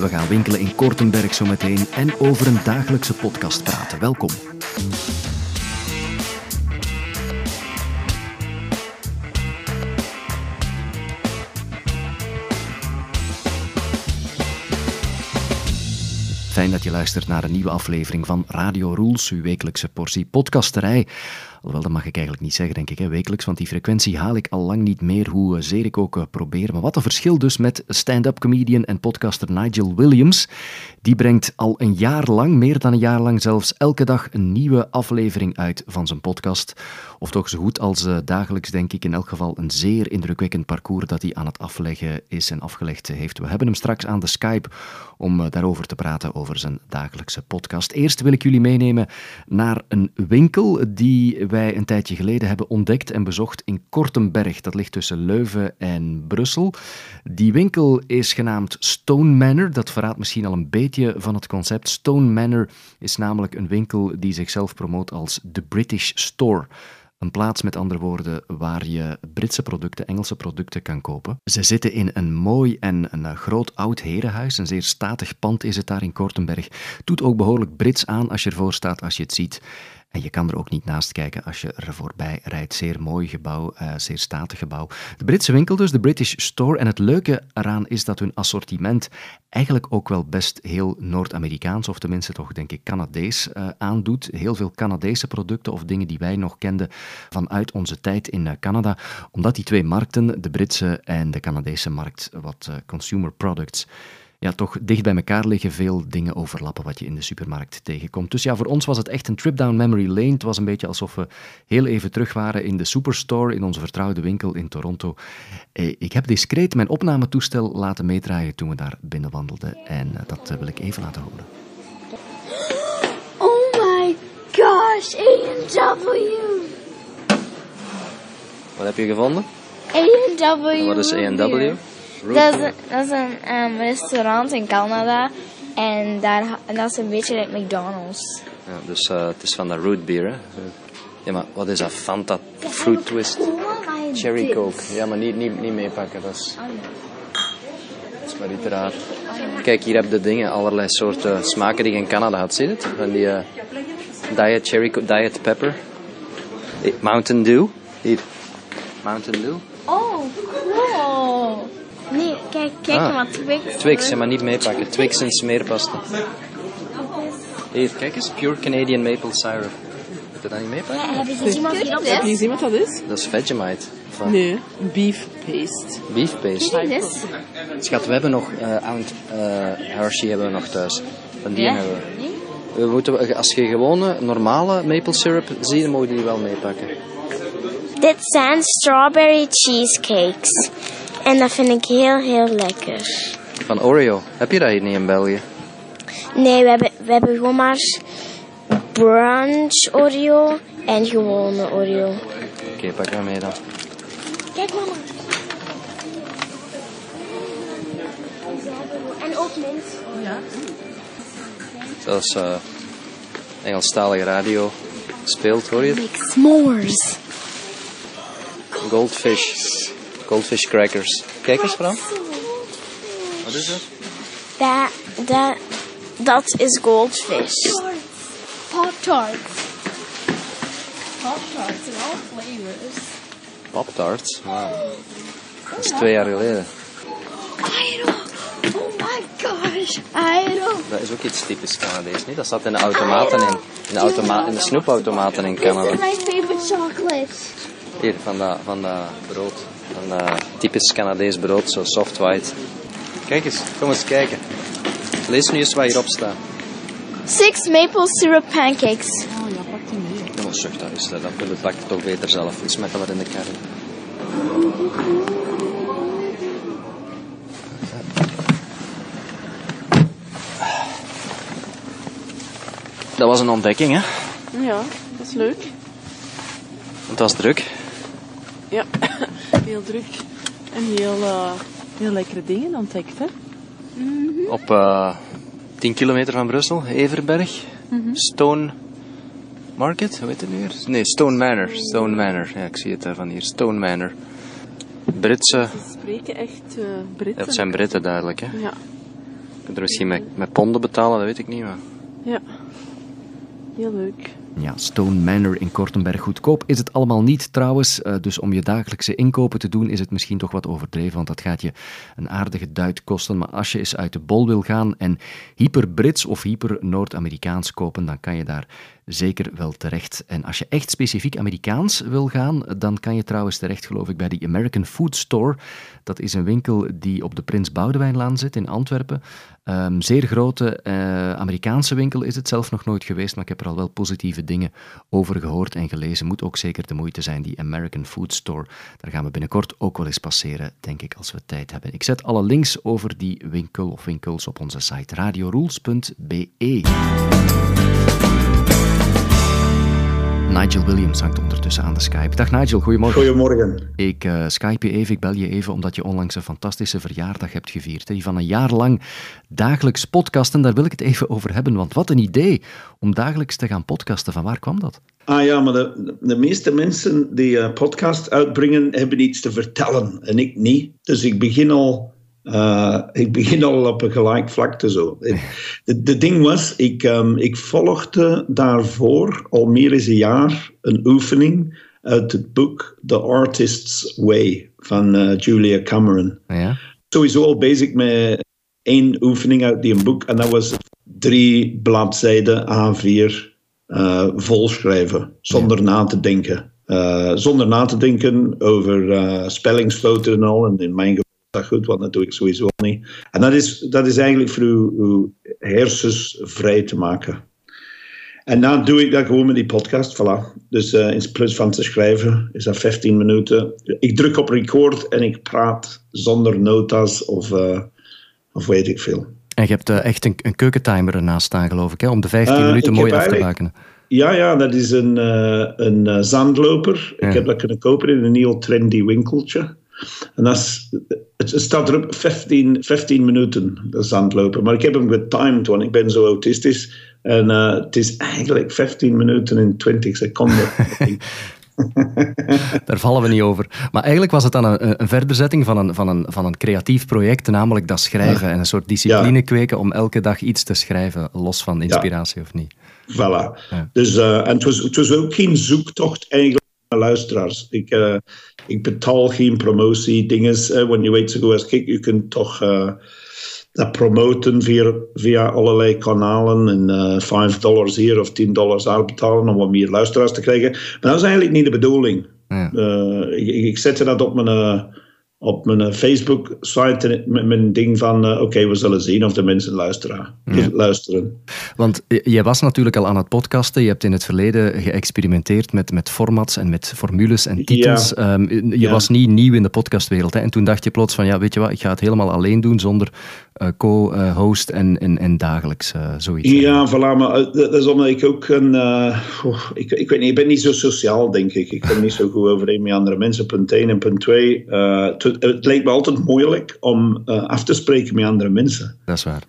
We gaan winkelen in Kortenberg zometeen en over een dagelijkse podcast praten. Welkom. Fijn dat je luistert naar een nieuwe aflevering van Radio Rules, uw wekelijkse portie podcasterij. Alhoewel, dat mag ik eigenlijk niet zeggen, denk ik, hè, wekelijks, want die frequentie haal ik al lang niet meer, hoe zeer ik ook eh, probeer. Maar wat een verschil dus met stand-up comedian en podcaster Nigel Williams. Die brengt al een jaar lang, meer dan een jaar lang zelfs, elke dag een nieuwe aflevering uit van zijn podcast. Of toch zo goed als uh, dagelijks, denk ik, in elk geval een zeer indrukwekkend parcours dat hij aan het afleggen is en afgelegd heeft. We hebben hem straks aan de Skype om daarover te praten, over zijn dagelijkse podcast. Eerst wil ik jullie meenemen naar een winkel die wij een tijdje geleden hebben ontdekt en bezocht in Kortenberg. Dat ligt tussen Leuven en Brussel. Die winkel is genaamd Stone Manor. Dat verraadt misschien al een beetje van het concept. Stone Manor is namelijk een winkel die zichzelf promoot als The British Store. Een plaats, met andere woorden, waar je Britse producten, Engelse producten kan kopen. Ze zitten in een mooi en een groot oud herenhuis. Een zeer statig pand is het daar in Kortenberg. Doet ook behoorlijk Brits aan als je ervoor staat, als je het ziet. En je kan er ook niet naast kijken als je er voorbij rijdt. Zeer mooi gebouw, uh, zeer statig gebouw. De Britse winkel dus, de British Store. En het leuke eraan is dat hun assortiment eigenlijk ook wel best heel Noord-Amerikaans, of tenminste toch denk ik Canadees, uh, aandoet. Heel veel Canadese producten of dingen die wij nog kenden vanuit onze tijd in uh, Canada. Omdat die twee markten, de Britse en de Canadese markt, wat consumer products ja, toch dicht bij elkaar liggen, veel dingen overlappen wat je in de supermarkt tegenkomt. Dus ja, voor ons was het echt een trip down memory lane. Het was een beetje alsof we heel even terug waren in de superstore, in onze vertrouwde winkel in Toronto. Eh, ik heb discreet mijn opnametoestel laten meedraaien toen we daar binnen wandelden. En eh, dat wil ik even laten horen. Oh my gosh, A&W! Wat heb je gevonden? A&W. Wat is A&W? Dat is, dat is een um, restaurant in Canada. En, daar, en dat is een beetje like McDonald's. Ja, dus uh, het is van de root beer, hè? Ja, maar wat is dat? Fanta Fruit Twist? Cherry Coke. Ja, maar niet, niet, niet meepakken. Dat is, dat is maar iets raar. Kijk, hier heb je de dingen, allerlei soorten smaken die je in Canada had. Zie je het? Van die uh, Diet Cherry Coke, Diet Pepper. Mountain Dew. Hier. Mountain Dew. Oh, cool. Kijk, kijk Ah. maar, Twix. Twix, maar niet meepakken. Twix en smeerpasta. Hier, kijk eens. Pure Canadian Maple Syrup. Moet je dat niet meepakken? Ja, hebben ze iemand die op Heb je is? gezien wat dat is? Dat is Vegemite. Van Nee, beef paste. Beef paste. Is? Schat, we hebben nog uh, Aunt uh, Hershey hebben we nog thuis. Van die Ja? hebben we. We moeten, als je gewone, normale maple syrup ziet, dan mogen die wel meepakken. Dit zijn strawberry cheesecakes. En dat vind ik heel, heel lekker. Van Oreo. Heb je dat hier niet in België? Nee, we hebben, we hebben gewoon maar brunch Oreo en gewone Oreo. Oké, pak maar mee dan. Kijk mama. En ook mint. Zelfs uh, Engelstalige radio speelt, hoor je het? Make s'mores. Goldfish. Goldfish crackers. Kijk eens, Bram. Wat is dat? Dat, dat, dat is goldfish. Pop-tarts. Pop-tarts in all flavors. Pop-tarts? Wauw. Dat is twee jaar geleden. Iron. Oh my gosh. Iron. Dat is ook iets typisch Canadees, niet? Dat zat in de automaten in, in, de, automa in de snoepautomaten in Canada. my favorite chocolate. Hier, van dat, van dat brood. Van dat typisch Canadees brood, zo soft white. Kijk eens, kom eens kijken. Lees nu eens wat hierop staat. Six maple syrup pancakes. Oh ja, pak die mee. Ja, maar zeg dat eens, dat dat pak het toch beter zelf. Dus met dat in de kar. Dat was een ontdekking, hè? Ja, dat is leuk. Het was druk. Ja, heel druk. En heel, eh, heel lekkere dingen ontdekt, hè? Op eh 10 kilometer van Brussel, Everberg. Stone Market, hoe heet het nu weer? Nee, Stone Manor. Stone Manor, ja, ik zie het daar van hier. Stone Manor. Britse, Ze spreken echt eh Britten. het zijn Britten duidelijk, hè? Ja. er misschien met, met ponden betalen, dat weet ik niet. Maar... Ja. Heel leuk. Ja, Stone Manor in Kortenberg. Goedkoop is het allemaal niet trouwens. Eh, dus om je dagelijkse inkopen te doen is het misschien toch wat overdreven, want dat gaat je een aardige duit kosten. Maar als je eens uit de bol wil gaan en hyper-Brits of hyper-Noord-Amerikaans kopen, dan kan je daar zeker wel terecht. En als je echt specifiek Amerikaans wil gaan, dan kan je trouwens terecht, geloof ik, bij de American Food Store. Dat is een winkel die op de Prins Boudewijnlaan zit in Antwerpen. Um, zeer grote uh, Amerikaanse winkel is het zelf nog nooit geweest, maar ik heb er al wel positieve dingen over gehoord en gelezen. Moet ook zeker de moeite zijn, die American Food Store. Daar gaan we binnenkort ook wel eens passeren, denk ik, als we tijd hebben. Ik zet alle links over die winkel of winkels op onze site radiorules.be. Nigel Williams hangt ondertussen aan de Skype. Dag Nigel, goedemorgen. Goedemorgen. Ik uh, Skype je even, ik bel je even omdat je onlangs een fantastische verjaardag hebt gevierd. Die van een jaar lang dagelijks podcasten, daar wil ik het even over hebben. Want wat een idee om dagelijks te gaan podcasten. Van waar kwam dat? Ah ja, maar de, de meeste mensen die uh, podcast uitbrengen, hebben iets te vertellen. En ik niet. Dus ik begin al uh, ik begin al op een gelijk vlakte zo. De ding was, ik, um, ik volgde daarvoor al meer dan een jaar een oefening uit het boek The Artist's Way van uh, Julia Cameron. Ja. Sowieso al bezig met één oefening uit die boek en dat was drie bladzijden A4 uh, volschrijven, zonder ja. na te denken. Zonder na te denken over spellingsfouten en al. En in mijn geval dat goed, want dat doe ik sowieso niet. En dat is, dat is eigenlijk voor uw, uw hersens vrij te maken. En dan doe ik dat gewoon met die podcast, voilà. Dus uh, in plaats van te schrijven, is dat 15 minuten. Ik druk op record en ik praat zonder notas of, uh, of weet ik veel. En je hebt uh, echt een, een keukentimer ernaast staan, geloof ik, hè, om de 15 minuten mooi af te maken. Ja, ja, dat is een, een zandloper. Ja. Ik heb dat kunnen kopen in een heel trendy winkeltje. En dat is, het staat erop 15, 15 minuten, de zandlopen. Maar ik heb hem getimed, want ik ben zo autistisch. En uh, het is eigenlijk 15 minuten in 20 seconden. Daar vallen we niet over. Maar eigenlijk was het dan een, een verderzetting van een, van, een, van een creatief project, namelijk dat schrijven. Ja. En een soort discipline ja. kweken om elke dag iets te schrijven, los van inspiratie ja. of niet. Voilà. Dus, uh, en het was, het was ook geen zoektocht eigenlijk luisteraars. Ik, uh, ik betaal geen promotie dingen. Uh, want je weet zo goed als kijk, je kunt toch uh, dat promoten via, via allerlei kanalen en 5 dollars hier of 10 dollars daar betalen om wat meer luisteraars te krijgen. Maar dat is eigenlijk niet de bedoeling. Ja. ik, ik zette dat op mijn op mijn Facebook-site met mijn ding van uh, oké, okay, we zullen zien of de mensen luisteren. Ja. luisteren. Want je was natuurlijk al aan het podcasten. Je hebt in het verleden geëxperimenteerd met, met formats en met formules en titels. Ja. Um, je Ja. was niet nieuw in de podcastwereld. Hè? En toen dacht je plots van, ja, weet je wat, ik ga het helemaal alleen doen zonder co-host en, en, en dagelijks uh, zoiets. Ja, voilà, maar dat is omdat ik ook een... Oh, ik, ik weet niet, ik ben niet zo sociaal, denk ik. Ik kom niet zo goed overeen met andere mensen, punt 1 en punt 2. Uh, het, het lijkt me altijd moeilijk om af te spreken met andere mensen. Dat is waar.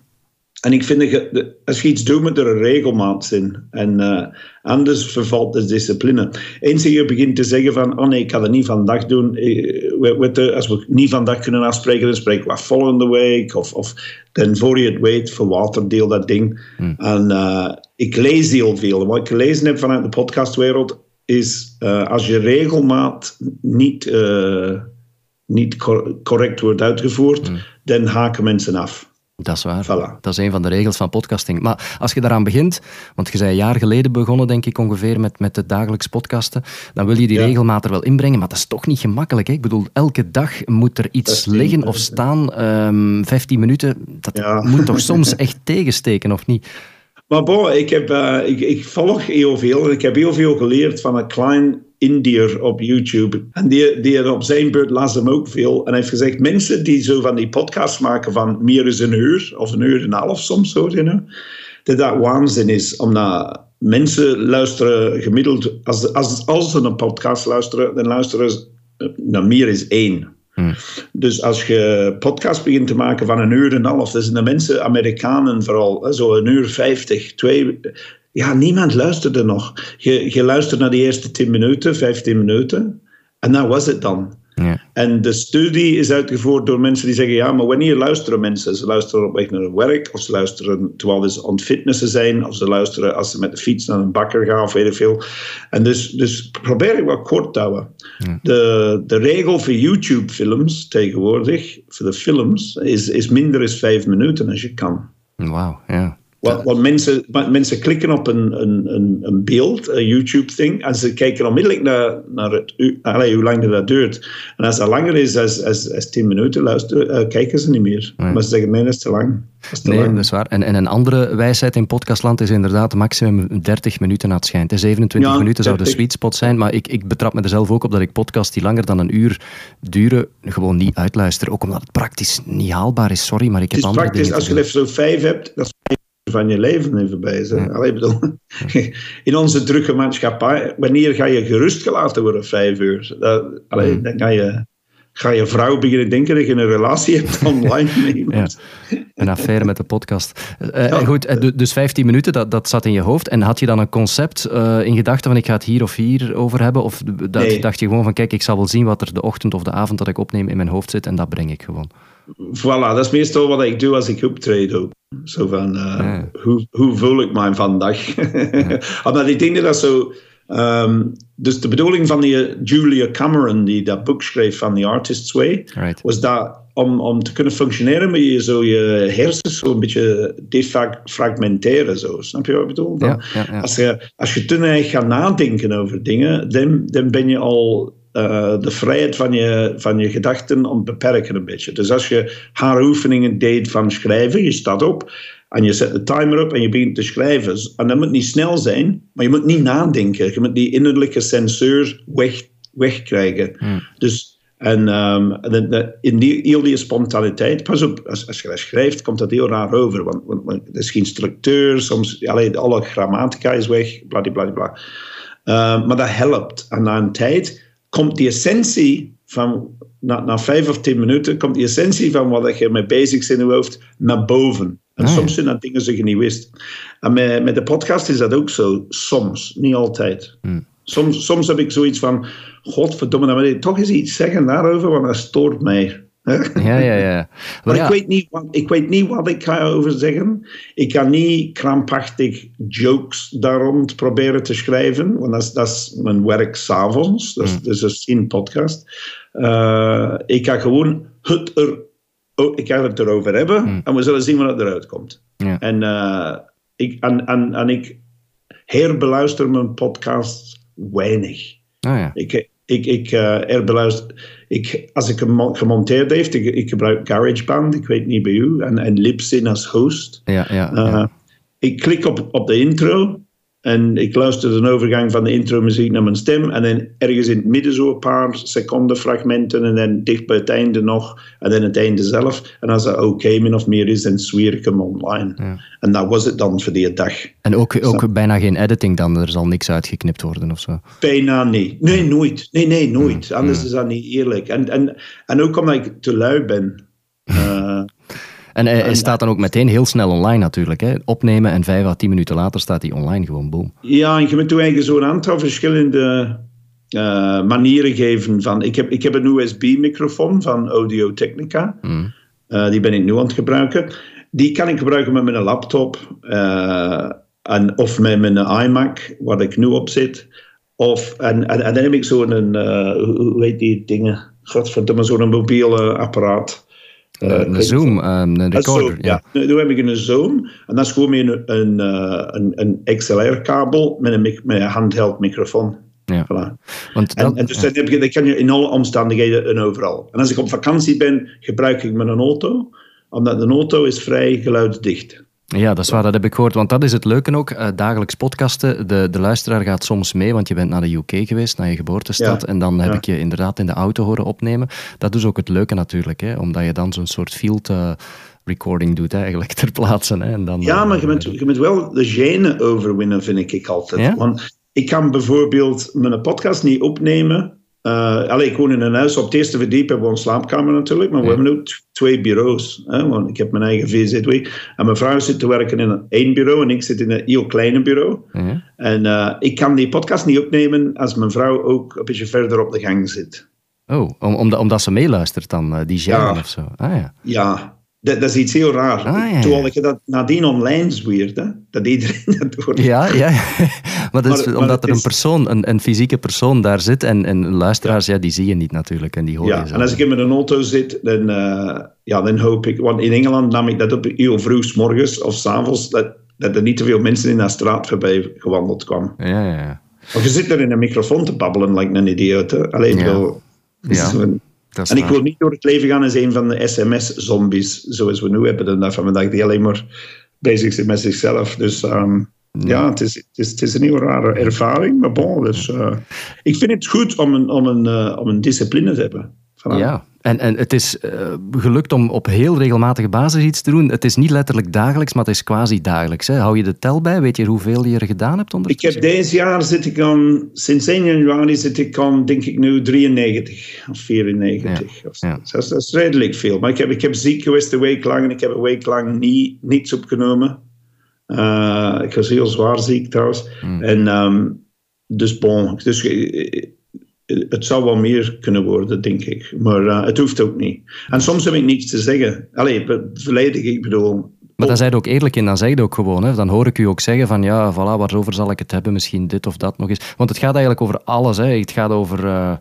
En ik vind, dat als je iets doet, moet er een regelmaat in. En uh, anders vervalt de discipline. Eens je begint te zeggen van, oh nee, ik kan het niet vandaag doen. De, als we niet vandaag kunnen afspreken, dan spreken we volgende week. Of, of dan voor je het weet, verwaterdeel dat ding. Hmm. En uh, ik lees heel veel. Wat ik gelezen heb vanuit de podcastwereld, is uh, als je regelmaat niet, niet cor correct wordt uitgevoerd, Hmm. dan haken mensen af. Dat is waar. Voilà. Dat is een van de regels van podcasting. Maar als je daaraan begint, want je bent een jaar geleden begonnen, denk ik ongeveer, met, met het dagelijks podcasten, dan wil je die Ja. er wel inbrengen, maar dat is toch niet gemakkelijk. Hè? Ik bedoel, elke dag moet er iets 15, liggen of eh, staan. Ehm 15 minuten, dat Ja. moet toch soms echt tegensteken, of niet? Maar bon, ik, heb, uh, ik, ik, volg heel veel en ik heb heel veel geleerd van een klein Indiër op YouTube. En die, die op zijn beurt las hem ook veel. En heeft gezegd, mensen die zo van die podcasts maken van meer dan een uur, of een uur en een half soms, zo, you know, dat dat waanzin is. Omdat mensen luisteren gemiddeld, als, als, als ze een podcast luisteren, dan luisteren ze naar meer is één. Hmm. Dus als je podcast begint te maken van een uur en een half, dat zijn de mensen, Amerikanen vooral, zo een uur vijftig, twee... Ja, niemand luisterde nog. Je, je luistert naar die eerste 10 minuten, 15 minuten, en dat was het dan. Ja. En de studie is uitgevoerd door mensen die zeggen: ja, maar wanneer luisteren mensen? Ze luisteren op weg naar hun werk, of ze luisteren terwijl ze aan het fitnessen zijn, of ze luisteren als ze met de fiets naar een bakker gaan, of weet ik veel. En dus, dus probeer ik wat kort te houden. De, de regel voor YouTube-films tegenwoordig, voor de films, is, is minder dan vijf minuten als je kan. Wauw, ja. Want, want mensen, mensen klikken op een, een, een, beeld, een YouTube-thing, en ze kijken onmiddellijk naar, naar het, allee, hoe lang dat duurt. En als dat langer is dan als, als 10 minuten, luisteren, eh, kijken ze niet meer. Maar ze zeggen, nee, dat is te lang. Dat is te Nee, lang. dat is waar. En, en een andere wijsheid in podcastland is inderdaad maximum 30 minuten aan het schijnt. hè. 27 Ja, minuten zou de 30. sweet spot zijn, maar ik, ik betrap me er zelf ook op dat ik podcasts die langer dan een uur duren gewoon niet uitluister. Ook omdat het praktisch niet haalbaar is. Sorry, maar ik Het heb is andere praktisch, dingen als te je doen. er zo vijf hebt, dat is van je leven even bij zijn. Allee, bedoel, in onze drukke maatschappij, wanneer ga je gerust gelaten worden vijf uur? Dat, allee, Hmm. Dan ga je, ga je vrouw beginnen denken dat je een relatie hebt online iemand. Een affaire met de podcast. Eh, en goed, eh, du- dus 15 minuten, dat, dat zat in je hoofd. En had je dan een concept eh, in gedachten van ik ga het hier of hier over hebben? Of dat, Nee. dacht je gewoon van kijk, ik zal wel zien wat er de ochtend of de avond dat ik opneem in mijn hoofd zit en dat breng ik gewoon. Voilà, dat is meestal wat ik doe als ik optreed ook. Zo van, eh, hoe, hoe voel ik mij vandaag? Omdat ik denk dat zo... ehm, dus de bedoeling van die Julia Cameron, die dat boek schreef van The Artist's Way, Right. was dat om, om te kunnen functioneren moet je zo je hersens zo een beetje defragmenteren. Zo. Snap je wat ik bedoel? Ja, ja, ja. Als, je, als je te gaat nadenken over dingen, dan, dan ben je al eh, de vrijheid van je, van je gedachten aan het beperken een beetje. Dus als je haar oefeningen deed van schrijven, je staat op en je zet de timer op en je begint te schrijven. En dat moet niet snel zijn, maar je moet niet nadenken. Je moet die innerlijke senseur weg, wegkrijgen. Dus en ehm, de- de- in die, heel die spontaniteit, pas op, als, als je dat schrijft, komt dat heel raar over. Want, want, want er is geen structuur, soms allee, alle grammatica is weg, bladibladibla. Uh, maar dat helpt. En na een tijd komt die essentie van, na, na vijf of tien minuten, komt die essentie van wat je mee bezig bent in je hoofd naar boven. En Ah, soms zijn dat dingen die je niet wist. En met, met de podcast is dat ook zo, soms, niet altijd. Soms, soms heb ik zoiets van, godverdomme, dan moet ik toch eens iets zeggen daarover, want dat stoort mij. Ja, ja, ja. Maar ja, ik, weet niet wat, ik weet niet wat ik ga over zeggen. Ik ga niet krampachtig jokes daar rond proberen te schrijven, want dat is, dat is mijn werk s'avonds. Dat is, Mm. dus dat is geen podcast. Eh, ik ga gewoon het er, oh, ik ga het erover hebben en we zullen zien wat eruit komt. Ja. En, eh, ik, en, en, en ik herbeluister mijn podcast weinig. oh, ja. Ik, ik, ik eh, herbeluister. Ik, als ik hem mo- gemonteerd heeft, ik, ik gebruik GarageBand, ik weet niet bij u, en, en Libsyn als host. Ja, ja, Eh. Ik klik op, op de intro en ik luister de overgang van de intro-muziek naar mijn stem. En dan ergens in het midden zo een paar seconden fragmenten en dan dicht bij het einde nog. En dan het einde zelf. En als dat oké min of meer is, dan zwier ik hem online. En dat was het dan voor die dag. En ook, ook bijna geen editing dan, er zal niks uitgeknipt worden of zo. Bijna niet. Nee, nooit. Nee, nee, nooit. Anders is dat niet eerlijk. En, en, en ook omdat ik te lui ben. Eh, En hij, hij staat dan ook meteen heel snel online natuurlijk. Hè. Opnemen en vijf à tien minuten later staat hij online gewoon, boom. ja, en je moet toen eigenlijk zo'n aantal verschillende eh, manieren geven. Van, ik, heb, ik heb een USB-microfoon van Audio Technica. Eh, die ben ik nu aan het gebruiken. Die kan ik gebruiken met mijn laptop. eh, en, of met mijn iMac, waar ik nu op zit. Of, en, en, en dan heb ik zo'n, hoe hoe heet die dingen? Godverdomme, zo'n mobiele apparaat. Eh, ik een Zoom, eh, een Dat is recorder. zo, ja. Nu, nu heb ik een Zoom. En dat is gewoon met een, een, eh, een, een XLR-kabel met een, met een handheld microfoon. Ja. Voilà. Want En, dat, en dus dan, je, dan kan je in alle omstandigheden en overal. En als ik op vakantie ben, gebruik ik mijn auto. Omdat een auto is vrij geluidsdicht. Ja, dat is waar, dat heb ik gehoord. Want dat is het leuke ook, eh, dagelijks podcasten. De, de luisteraar gaat soms mee, want je bent naar de UK geweest, naar je geboortestad. Ja. En dan heb Ja. ik je inderdaad in de auto horen opnemen. Dat is ook het leuke natuurlijk, hè, omdat je dan zo'n soort field eh, recording doet, hè, eigenlijk ter plaatse. Hè, en dan, Ja, eh, maar je moet, je moet wel de gêne overwinnen, vind ik altijd. Ja? Want ik kan bijvoorbeeld mijn podcast niet opnemen. Uh, allee, ik woon in een huis op het eerste verdiep, hebben we een slaapkamer natuurlijk, maar we hebben ook twee bureaus. Hè, want ik heb mijn eigen VZW. En mijn vrouw zit te werken in een één bureau en ik zit in een heel kleine bureau. Ja. En uh, ik kan die podcast niet opnemen als mijn vrouw ook een beetje verder op de gang zit. Oh, om, omdat, omdat ze meeluistert dan, eh, die genre Ja. of zo. Ah ja. Ja, dat, dat is iets heel raar. Ah, Terwijl ja. je dat nadien online zweert, hè? dat iedereen dat hoort. Ja, ja. Maar dat is Maar- maar omdat er een is- persoon, een, een fysieke persoon daar zit en, en luisteraars, ja. die zie je niet natuurlijk en die hoor je Ja, en als ik in mijn auto zit, dan, eh, ja, dan hoop ik... Want in Engeland nam ik dat op heel vroeg 's morgens of 's avonds, dat, dat er niet te veel mensen in de straat voorbij gewandeld kwamen. Ja, ja, ja. Want je zit er in een microfoon te babbelen, like een idioot. Alleen Ja. wel... Ja, En ik wil niet door het leven gaan als een van de sms-zombies, zoals we nu hebben dag van vandaag, die alleen maar bezig zijn met zichzelf. Dus ehm, ja, het is, het, is, het is een heel rare ervaring, maar bon, dus, eh, ik vind het goed om een, om een, eh, om een discipline te hebben. Ja, en, en het is eh, gelukt om op heel regelmatige basis iets te doen. Het is niet letterlijk dagelijks, maar het is quasi dagelijks. Hè. Hou je de tel bij? Weet je hoeveel je er gedaan hebt Ik ondertussen? heb deze jaar zit ik aan, sinds 1 januari zit ik aan, denk ik nu 93 of 94. Of zo. ja. Dat, is, dat is redelijk veel. Maar ik heb, ik heb ziek geweest een week lang en ik heb een week lang niet, niets opgenomen. Eh, ik was heel zwaar ziek trouwens. En ehm, dus bon, dus, eh, het zou wel meer kunnen worden, denk ik. Maar eh, het hoeft ook niet. En soms heb ik niets te zeggen. Allee, volledig, ik bedoel... Maar dan zijn je ook eerlijk in, dan zeg je het ook gewoon. Hè. Dan hoor ik u ook zeggen van ja, voilà, waarover zal ik het hebben? Misschien dit of dat nog eens. Want het gaat eigenlijk over alles. Hè. Het gaat over eh,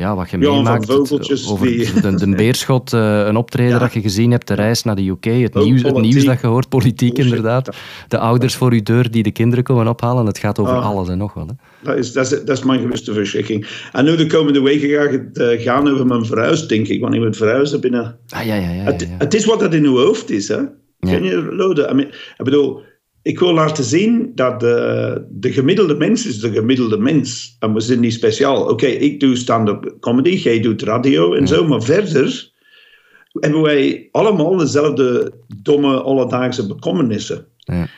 ja, wat je Ja, meemaakt. over die- de, de Beerschot, eh, een optreden Ja. dat je gezien hebt, de reis naar de UK, het, Ook nieuws, het nieuws dat je hoort, politiek Bullshit. inderdaad. De ouders voor uw deur die de kinderen komen ophalen. Het gaat over Ah. alles en nog wel. Hè. Dat is, dat, is, dat is mijn grootste verschrikking. En nu de komende weken ga ik het eh, gaan over mijn verhuis, denk ik. Want ik moet verhuizen binnen... Ah, ja, ja, ja. ja, Het, ja. het is wat dat in uw hoofd is, hè. Ken je, Lode? I mean, ik bedoel, ik wil laten zien dat de, de gemiddelde mens is de gemiddelde mens. En we zijn niet speciaal. Oké, ik doe stand-up comedy, jij doet radio en zo. Maar verder hebben wij allemaal dezelfde domme, alledaagse bekommernissen. Ja.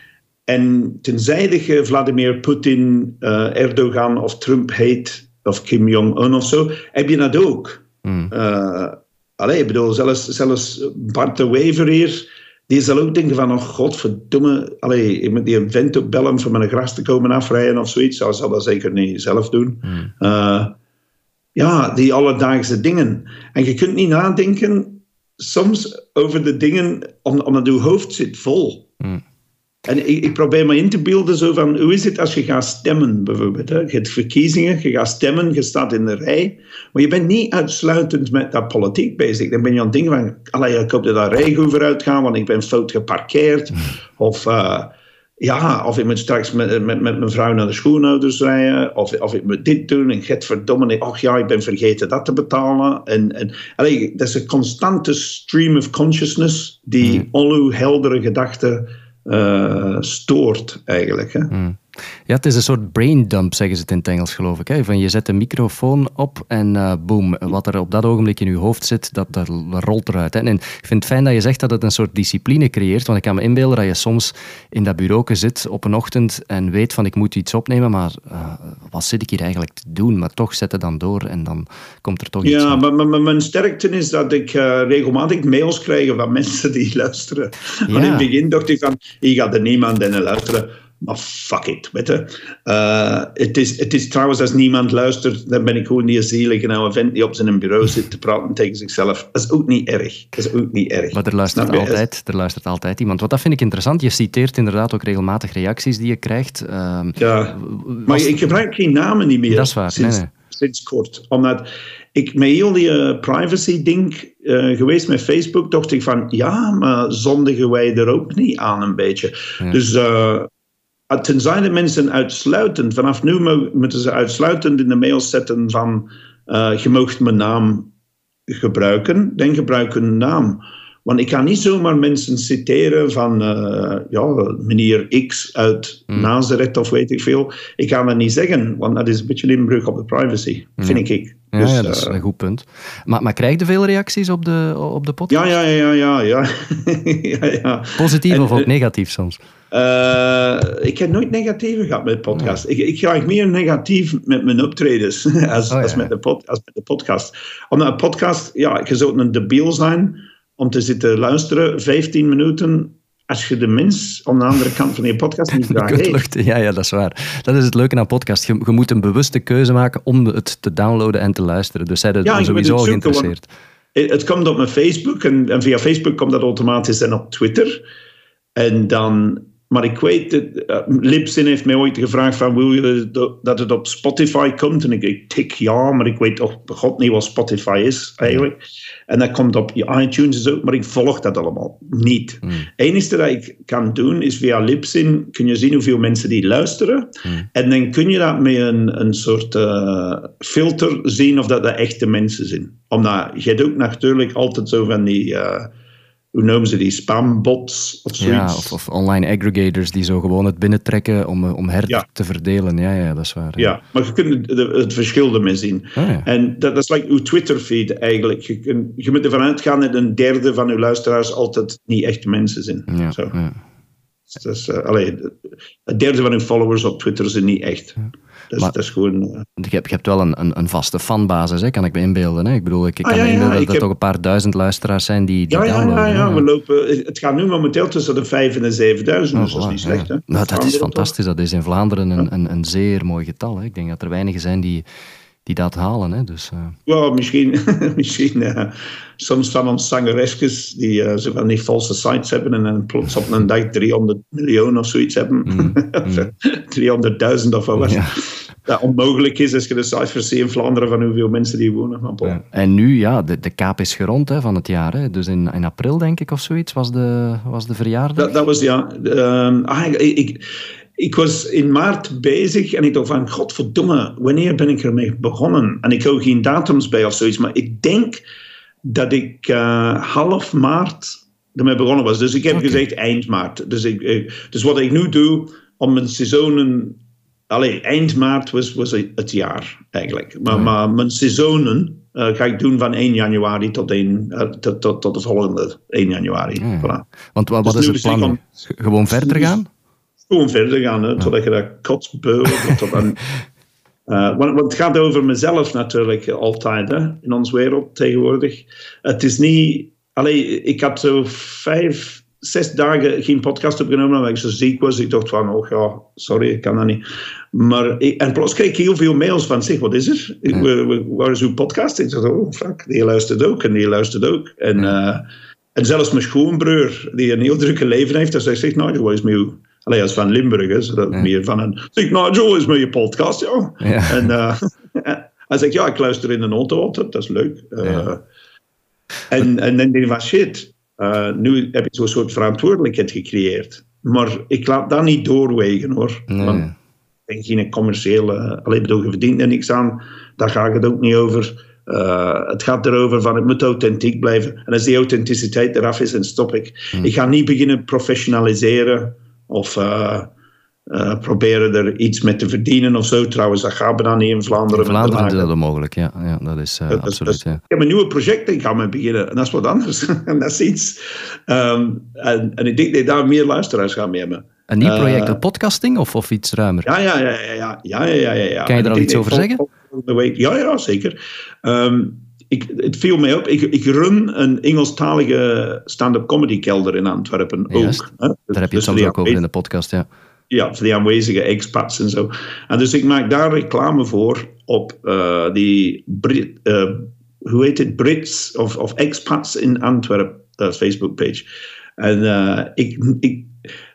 En tenzij je Vladimir Poetin, eh, Erdogan of Trump heet, of Kim Jong-un of zo, heb je dat ook. Mm. Eh, allee, ik bedoel, zelfs, zelfs Bart de Wever hier, die zal ook denken van, oh godverdomme, allee, ik moet die een vent ook bellen om mijn gras te komen afrijden of zoiets. Hij zal dat zeker niet zelf doen. Eh, ja, die alledaagse dingen. En je kunt niet nadenken soms over de dingen, om- omdat je hoofd zit vol. Mm. En ik, ik probeer me in te beelden zo van, hoe is het als je gaat stemmen bijvoorbeeld? Hè? Je hebt verkiezingen, je gaat stemmen, je staat in de rij, maar je bent niet uitsluitend met dat politiek bezig. Dan ben je aan het denken van, allee, ik hoop dat dat rij goed vooruit gaat, want ik ben fout geparkeerd. Of, eh, ja, of ik moet straks met, met, met mijn vrouw naar de schoenouders rijden, of, of ik moet dit doen, en get verdomme, ach ja, ik ben vergeten dat te betalen. En, en, allee, dat is een constante stream of consciousness die al uw heldere gedachten stoort, eigenlijk. Hè? Ja, het is een soort brain dump, zeggen ze het in het Engels, geloof ik. Hè? Van je zet de microfoon op en eh boom, wat er op dat ogenblik in je hoofd zit, dat, dat rolt eruit. Hè? En ik vind het fijn dat je zegt dat het een soort discipline creëert, want ik kan me inbeelden dat je soms in dat bureau zit op een ochtend en weet van ik moet iets opnemen, maar eh, wat zit ik hier eigenlijk te doen? Maar toch zet het dan door en dan komt er toch iets Ja, maar, maar- maar mijn sterkte is dat ik eh, regelmatig mails krijg van mensen die luisteren. Want in het begin dacht ik van, hier gaat er niemand in luisteren. Maar fuck it, weet je. Eh, het, is, het is trouwens, als niemand luistert, dan ben ik gewoon die zielige oude vent die op zijn bureau zit te praten tegen zichzelf. Dat is ook niet erg. Dat is ook niet erg. Maar er luistert, Snap je? altijd, er luistert altijd iemand. Want dat vind ik interessant. Je citeert inderdaad ook regelmatig reacties die je krijgt. Ehm, Ja, maar ik gebruik geen namen niet meer. Dat is waar, Sinds, nee, nee. sinds kort. Omdat ik met heel die eh, privacy-ding eh, geweest met Facebook, dacht ik van ja, maar zondigen wij er ook niet aan een beetje. Dus eh, tenzij de mensen uitsluitend, vanaf nu mo- moeten ze uitsluitend in de mail zetten van eh je mag mijn naam gebruiken, dan gebruik een naam. Want ik kan niet zomaar mensen citeren van eh, ja, meneer X uit Nazareth of weet ik veel. Ik kan dat niet zeggen, want dat is een beetje een inbreuk op de privacy, vind ik. ja, Dus, ja, dat is eh, een goed punt. Maar, maar krijg je veel reacties op de, op de podcast? ja, ja, ja, ja, ja. ja, ja. Positief En, of ook eh, negatief soms? Eh, ik heb nooit negatieve gehad met podcast. Ik, ik ga meer negatief met mijn optredens als, Oh, als, met de pod, als met de podcast. Omdat een podcast, ja, je zou een debiel zijn om te zitten luisteren, 15 minuten als je de mens aan de andere kant van je podcast niet luchten. Ja, ja, dat is waar. Dat is het leuke aan podcast. Je, je moet een bewuste keuze maken om het te downloaden en te luisteren. Dus zij er Ja, sowieso het al geïnteresseerd. Eh, Het komt op mijn Facebook en, en via Facebook komt dat automatisch en op Twitter. En dan, maar ik weet, dat, eh, Libsyn heeft mij ooit gevraagd van wil je dat- het op Spotify komt? En ik, ik tik ja, maar ik weet toch god niet wat Spotify is eigenlijk. En dat komt op je iTunes zo, maar ik volg dat allemaal niet. Hmm. Het enige dat ik kan doen is via Libsyn kun je zien hoeveel mensen die luisteren. Hmm. En dan kun je dat met een, een soort eh, filter zien of dat, dat echte mensen zijn. Omdat je hebt ook natuurlijk altijd zo van die, eh, hoe noemen ze die, spambots of zoiets. Ja, of, of online aggregators die zo gewoon het binnentrekken om, eh, om her Ja. te verdelen. Ja, ja, dat is waar. Ja, maar je kunt het, het verschil ermee zien. Ah, ja. En dat, dat is like uw Twitter-feed eigenlijk. Je, kun- je moet ervan uitgaan dat een derde van uw luisteraars altijd niet echte mensen zijn. Ja, Zo. ja. Dus, allee, een derde van uw followers op Twitter zijn niet echt. Maar- dat is gewoon... eh, Je, hebt, je hebt wel een, een, een vaste fanbasis, hè, kan ik me inbeelden. Hè? Ik bedoel, ik, ik Ah, kan ja, me inbeelden dat er heb- toch een paar duizend luisteraars zijn die, die ja, ja, downloaden. ja, ja, we lopen... Het gaat nu momenteel tussen de 5 en de 7000, Oh, dus dat is niet slecht. Hè? Nou, dat is fantastisch. Dat is in Vlaanderen een, een, een zeer mooi getal. Hè. Ik denk dat er weinigen zijn die, die dat halen. Hè. Dus, eh, Ja, misschien, misschien eh, soms van ons zangeresjes die eh, zo van die valse sites hebben en dan plots op een dag 300 miljoen of zoiets hebben. Of, eh, 300.000 of wat was Mm, Ja. Dat onmogelijk is als je de cijfers ziet in Vlaanderen van hoeveel mensen die wonen. Ja. En nu, ja, de, de kaap is gerond hè, van het jaar. Hè. Dus in, in april, denk ik, of zoiets, was de, was de verjaardag. Dat, dat was ja. ehm, ah, ik, ik, ik was in maart bezig en ik dacht van, godverdomme, wanneer ben ik ermee begonnen? En ik hou geen datums bij of zoiets, maar ik denk dat ik eh, half maart ermee begonnen was. Dus ik heb gezegd eind maart. Dus, ik, ik- dus wat ik nu doe om mijn seizoenen. Allee, eind maart was, was het jaar eigenlijk. Maar, maar mijn seizoenen eh, ga ik doen van 1 januari tot, 1, eh, tot, tot, tot de volgende 1 januari. Ja. Voilà. Want wat, Dus wat is het is het plan Gewoon verder gaan? gewoon verder gaan, hè, totdat je dat kotsbeu wordt. Tot aan, Eh, want, want het gaat over mezelf natuurlijk altijd, hè, in onze wereld tegenwoordig. Het is niet... Allee, ik had zo vijf, zes dagen geen podcast opgenomen omdat ik zo ziek was. Ik dacht van, oh ja, sorry, ik kan dat niet. Maar ik, en plots kreeg ik heel veel mails van, zeg, wat is er? Waar is uw podcast? Ik dacht, oh, fuck, die luistert ook en die luistert ook. En, eh, en zelfs mijn schoonbroer, die een heel drukke leven heeft, dat zegt, Nigel, wat is met u? Allee, hij is van Limburg, hè, zodat meer van een... Zeg, Nigel, is met je podcast, ja. Ja. En eh, hij zegt, ja, ik luister in een auto altijd, dat is leuk. Ja. En, en dan denk ik van, shit, eh, nu heb ik zo'n soort verantwoordelijkheid gecreëerd. Maar ik laat dat niet doorwegen, hoor. Nee. Want ik ben geen commerciële... Alleen bedoel, je verdient er niks aan. Daar gaat het ook niet over. Eh, het gaat erover van, het moet authentiek blijven. En als die authenticiteit eraf is, dan stop ik. Hmm. Ik ga niet beginnen professionaliseren of... eh, uh, proberen er iets mee te verdienen of zo. Trouwens, dat we dan niet in Vlaanderen. Vlaanderen is dat onmogelijk, ja. ja dat is eh, dat, absoluut. Ja. Ik heb een nieuwe project ik ga mee beginnen. En dat is wat anders. en dat is iets. Ehm, en, ik denk dat ik daar meer luisteraars gaan mee hebben. Een nieuw eh, project, een podcasting of, of iets ruimer? Ja, ja, ja. ja, ja, ja, ja, Kan je daar al iets over zeggen? Ja, ja, zeker. Ehm, ik, het viel mij op. Ik, ik run een Engelstalige stand-up comedy kelder in Antwerpen ook. Hè? Daar heb je dus het soms ook over in de podcast, ja ja, voor die aanwezige expats en zo. En dus ik maak daar reclame voor op eh, die eh, hoe heet het, Brits of, of expats in Antwerpen, dat is Facebookpage. En eh, ik, ik,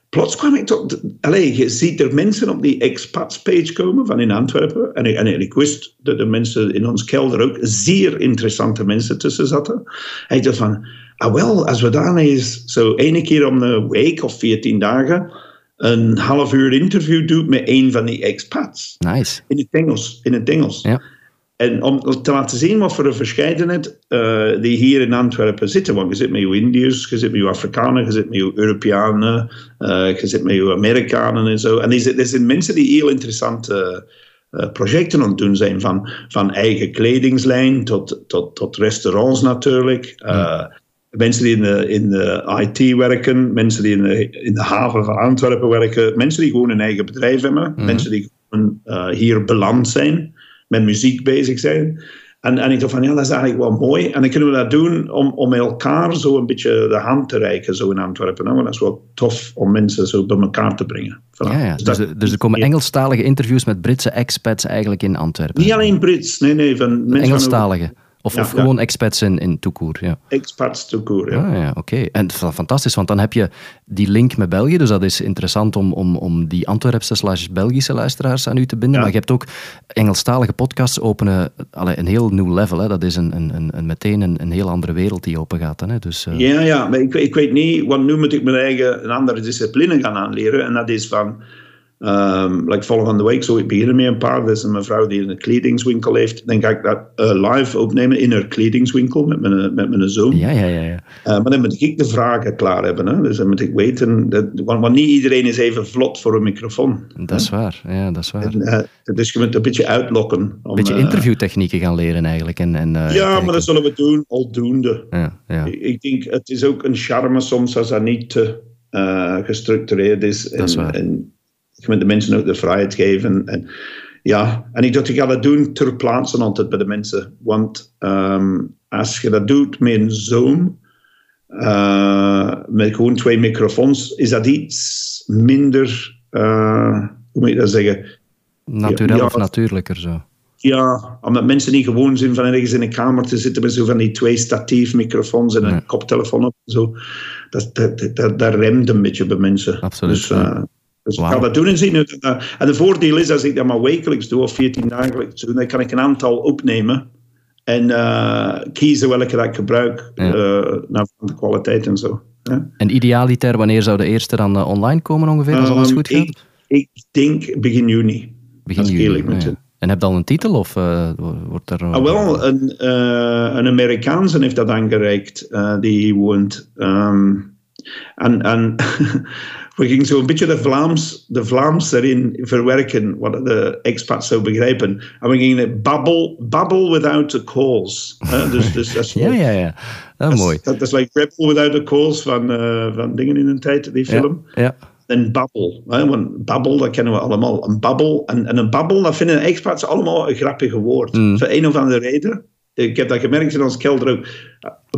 plots kwam ik tot, allee, je ziet er mensen op die expats page komen van in Antwerpen. En ik, en ik wist dat de mensen in ons kelder ook zeer interessante mensen tussen zaten. En ik dacht van, ah wel, als we daar eens zo ene keer om de week of 14 dagen een half uur interview doet met een van die expats. Nice. In het Engels. In het Engels. Ja. En om te laten zien wat voor een verscheidenheid eh, die hier in Antwerpen zitten. Want je zit met je Indiërs, je zit met je Afrikanen, je zit met je Europeanen, eh, je zit met je Amerikanen en zo. En er zijn- mensen die heel interessante eh, projecten aan het doen zijn. Van, van eigen kledingslijn tot, tot, tot restaurants natuurlijk. Eh, Mensen die in de, in de IT werken, mensen die in de, in de haven van Antwerpen werken, mensen die gewoon een eigen bedrijf hebben, mensen die gewoon eh, hier beland zijn, met muziek bezig zijn. En, en ik dacht van, ja, dat is eigenlijk wel mooi. En dan kunnen we dat doen om, om elkaar zo een beetje de hand te reiken, zo in Antwerpen. Want dat is wel tof om mensen zo bij elkaar te brengen. Voilà. Ja, ja. Dus, dus, dus, er komen Engelstalige interviews met Britse expats eigenlijk in Antwerpen. Niet alleen Brits, nee, nee. Van mensen Engelstalige. Of, ja, of gewoon expats in, in toekoer, ja. Expats toekoer, ja. Ah, ja Oké, okay. en fantastisch, want dan heb je die link met België, dus dat is interessant om, om, om die Antwerpse slash Belgische luisteraars aan u te binden. Maar je hebt ook Engelstalige podcasts openen allee, een heel nieuw level. Hè. Dat is een, een, een, meteen een, een heel andere wereld die open gaat. Hè. Dus, uh... Ja, ja, maar ik, ik weet niet, want nu moet ik mijn eigen een andere discipline gaan aanleren. En dat is van Um, like volgende week zou ik beginnen met een paar. Dat is een mevrouw die een kledingswinkel heeft. Dan ga ik dat uh, live opnemen in haar kledingswinkel met mijn, met mijn zoon. Ja, ja, ja. ja. Uh, maar dan moet ik de vragen klaar hebben. Hè? Dus dan moet ik weten, dat, want, want, niet iedereen is even vlot voor een microfoon. Dat is waar, ja, dat is waar. En, uh, dus je moet een beetje uitlokken. Een beetje interviewtechnieken gaan leren eigenlijk. En, en, ja, kijken. maar dat zullen we doen, aldoende. Ja, ja. Ik, ik, denk, het is ook een charme soms als dat niet te gestructureerd is. Dat is waar. En, je moet de mensen ook de vrijheid geven. En, ja, en ik dacht, ik ga dat doen ter plaatse altijd bij de mensen. Want um, als je dat doet met een Zoom, uh, met gewoon twee microfoons, is dat iets minder, uh, hoe moet je dat zeggen? Natuurlijk ja, of natuurlijker zo. Ja, omdat mensen niet gewoon zijn van ergens in een kamer te zitten met zo van die twee statief microfoons en een nee. koptelefoon op. Zo. Dat, dat, dat, dat remt een beetje bij mensen. Absoluut. Dus, uh, dus wow. ik ga dat doen en zien. En het voordeel is, als ik dat maar wekelijks doe, of 14 dagelijks doe, dan kan ik een aantal opnemen. En uh, kiezen welke dat ik gebruik, ja. uh, naar de kwaliteit en zo. Ja. En idealiter, wanneer zou de eerste dan uh, online komen ongeveer, als alles goed gaat? Ik, ik denk begin juni. Begin juni, ja. En heb je dan een titel of wordt er... Ah, wel, een, een Amerikaanse heeft dat aangereikt, die woont... Um, en, en we gingen zo een beetje de Vlaams, de Vlaams erin verwerken, wat de expats zou begrijpen. En we gingen babbel, babbel without a cause. Dus, dus dat is ja, ja, ja. Dat is mooi. Dat is like Rebel without a cause van, uh, van dingen in een tijd, die film. Ja. ja. En babbel. Hè? Want babbel, dat kennen we allemaal. Een babbel. En, en een babbel, dat vinden expats allemaal een grappige woord. Mm. Voor een of andere reden ik heb dat gemerkt in ons kelder ook.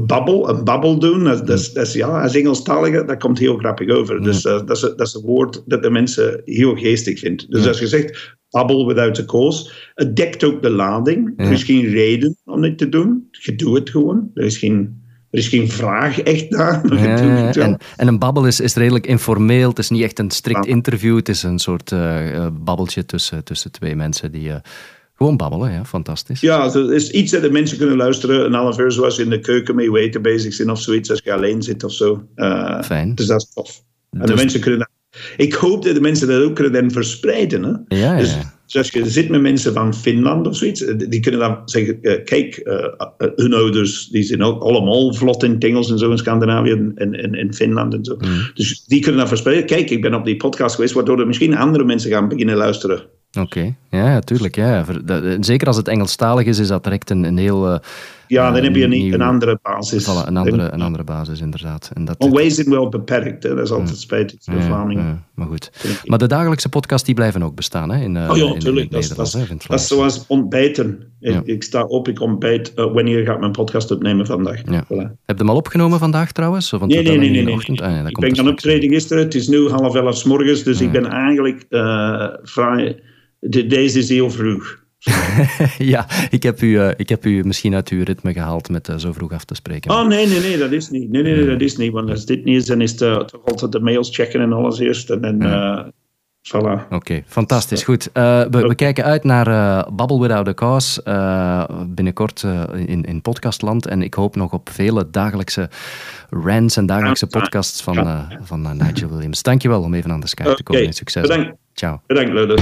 Babbel, een babbel doen, dat, dat, ja, als Engelstalige, dat komt heel grappig over. Dus uh, dat, is, dat is een woord dat de mensen heel geestig vindt. Dus als je zegt, babbel without a cause, het dekt ook de lading. Er is geen reden om dit te doen. Je doet het gewoon. Er is geen... Er is geen vraag echt naar. Ja, en, en, een babbel is, is redelijk informeel. Het is niet echt een strikt ja. interview. Het is een soort uh, babbeltje tussen, tussen twee mensen die... Uh, gewoon babbelen, ja, fantastisch. Ja, het is iets dat de mensen kunnen luisteren. Een half uur zoals in de keuken mee weten bezig zijn of zoiets. Als je alleen zit of zo. Uh, Fijn. Dus dat is tof. En dus... de mensen kunnen dat... Ik hoop dat de mensen dat ook kunnen verspreiden. Hè? Ja, ja. Dus, dus, als je zit met mensen van Finland of zoiets, die kunnen dan zeggen: uh, kijk, uh, hun ouders die zijn ook allemaal vlot in het Engels en zo in Scandinavië en in, in, Finland en zo. Mm. Dus die kunnen dan verspreiden. Kijk, ik ben op die podcast geweest, waardoor er misschien andere mensen gaan beginnen luisteren. Oké, okay. ja, natuurlijk. Ja. Zeker als het Engelstalig is, is dat direct een, een heel. Uh, ja, dan heb je een, nieuw... een andere basis. Voilà, een, andere, een andere basis, inderdaad. En dat, wij zijn wel beperkt, hè. dat is altijd spijtig voor ja, Vlamingen. Ja, maar goed. Maar de dagelijkse podcasts die blijven ook bestaan, hè? In, uh, oh ja, in, tuurlijk. In, in dat, dat, dat is zoals ontbijten. Ik, ik, sta op, ik ontbijt. Uh, wanneer ga ik mijn podcast opnemen vandaag? Ja. Voilà. Heb je hem al opgenomen vandaag trouwens? Nee, nee, nee. nee, nee. Ochtend? Ah, nee ik ben gaan optreden gisteren. Het is nu half elf s morgens, dus ik ben eigenlijk vrij de, deze is heel vroeg. ja, ik heb, u, uh, ik heb u misschien uit uw ritme gehaald met uh, zo vroeg af te spreken. Oh, nee, nee, nee, dat is niet. Nee, nee, nee, dat is niet. Want als dit niet is, dan is het toch altijd de mails checken en alles eerst. En dan, uh, voilà. Oké, okay, fantastisch. Goed. We, we, kijken uit naar Babbel Without a Cause binnenkort in, in podcastland. En ik hoop nog op vele dagelijkse rants en dagelijkse podcasts van, van Nigel Williams. Dankjewel om even aan de Skype te komen. Okay. Succes. Bedankt. Ciao. Bedankt, Ludo.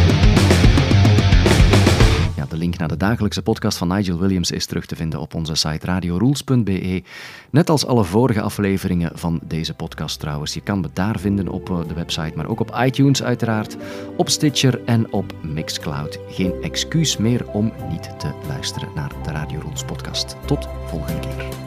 Ja, de link naar de dagelijkse podcast van Nigel Williams is terug te vinden op onze site radiorules.be. Net als alle vorige afleveringen van deze podcast trouwens. Je kan me daar vinden op de website, maar ook op iTunes uiteraard, op Stitcher en op Mixcloud. Geen excuus meer om niet te luisteren naar de Radio Rules podcast. Tot volgende keer.